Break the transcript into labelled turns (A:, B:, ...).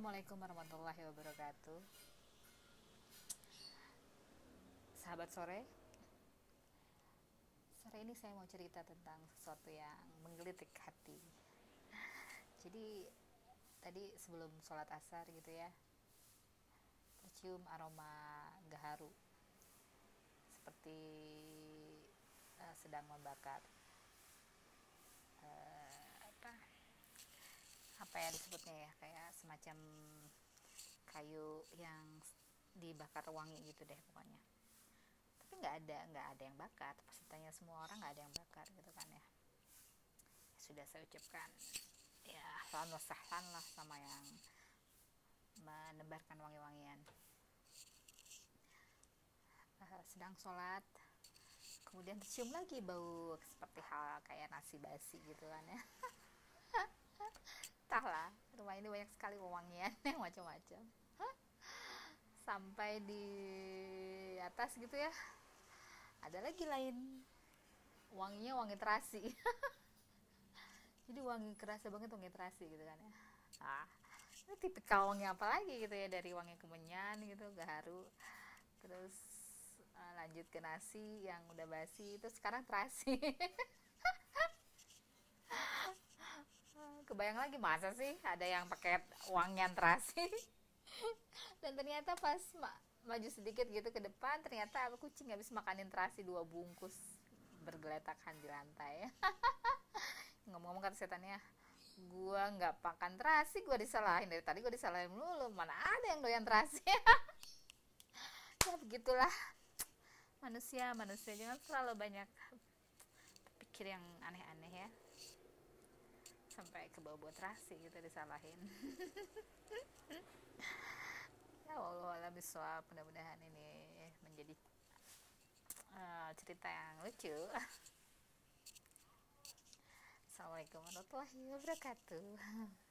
A: Assalamualaikum warahmatullahi wabarakatuh. Sahabat sore Sore ini saya mau cerita tentang sesuatu yang menggelitik hati. Jadi tadi sebelum sholat asar gitu ya Tercium aroma gaharu. Seperti uh, sedang membakar apa ya disebutnya ya kayak semacam kayu yang dibakar wangi gitu deh pokoknya. Tapi nggak ada nggak ada yang bakar. Pasti tanya semua orang nggak ada yang bakar gitu kan ya. Sudah saya ucapkan ya salam sahlan lah sama yang menebarkan wangi-wangian. Uh, sedang sholat kemudian tercium lagi bau seperti hal kayak nasi basi gitu kan ya ini banyak sekali wangian yang macam-macam sampai di atas gitu ya. Ada lagi lain. Wanginya wangi terasi. Jadi wangi kerasa banget wangi terasi gitu kan ya. Ah ini tipikal wangi apa lagi gitu ya dari wangi kemenyan gitu gaharu terus uh, lanjut ke nasi yang udah basi itu sekarang terasi kebayang lagi masa sih ada yang pakai wangian terasi? Dan ternyata pas ma maju sedikit gitu ke depan ternyata kucing habis makanin terasi dua bungkus bergeletakan di lantai. Ngomong-ngomong kata setannya gua nggak makan terasi gua disalahin. Dari tadi gua disalahin dulu mana ada yang doyan terasi. Ya begitulah. Manusia manusia jangan terlalu banyak pikir yang aneh-aneh ya sampai ke bawah terasi gitu disalahin. Ya Allah biswa mudah-mudahan ini menjadi uh, cerita yang lucu. Assalamualaikum warahmatullahi wabarakatuh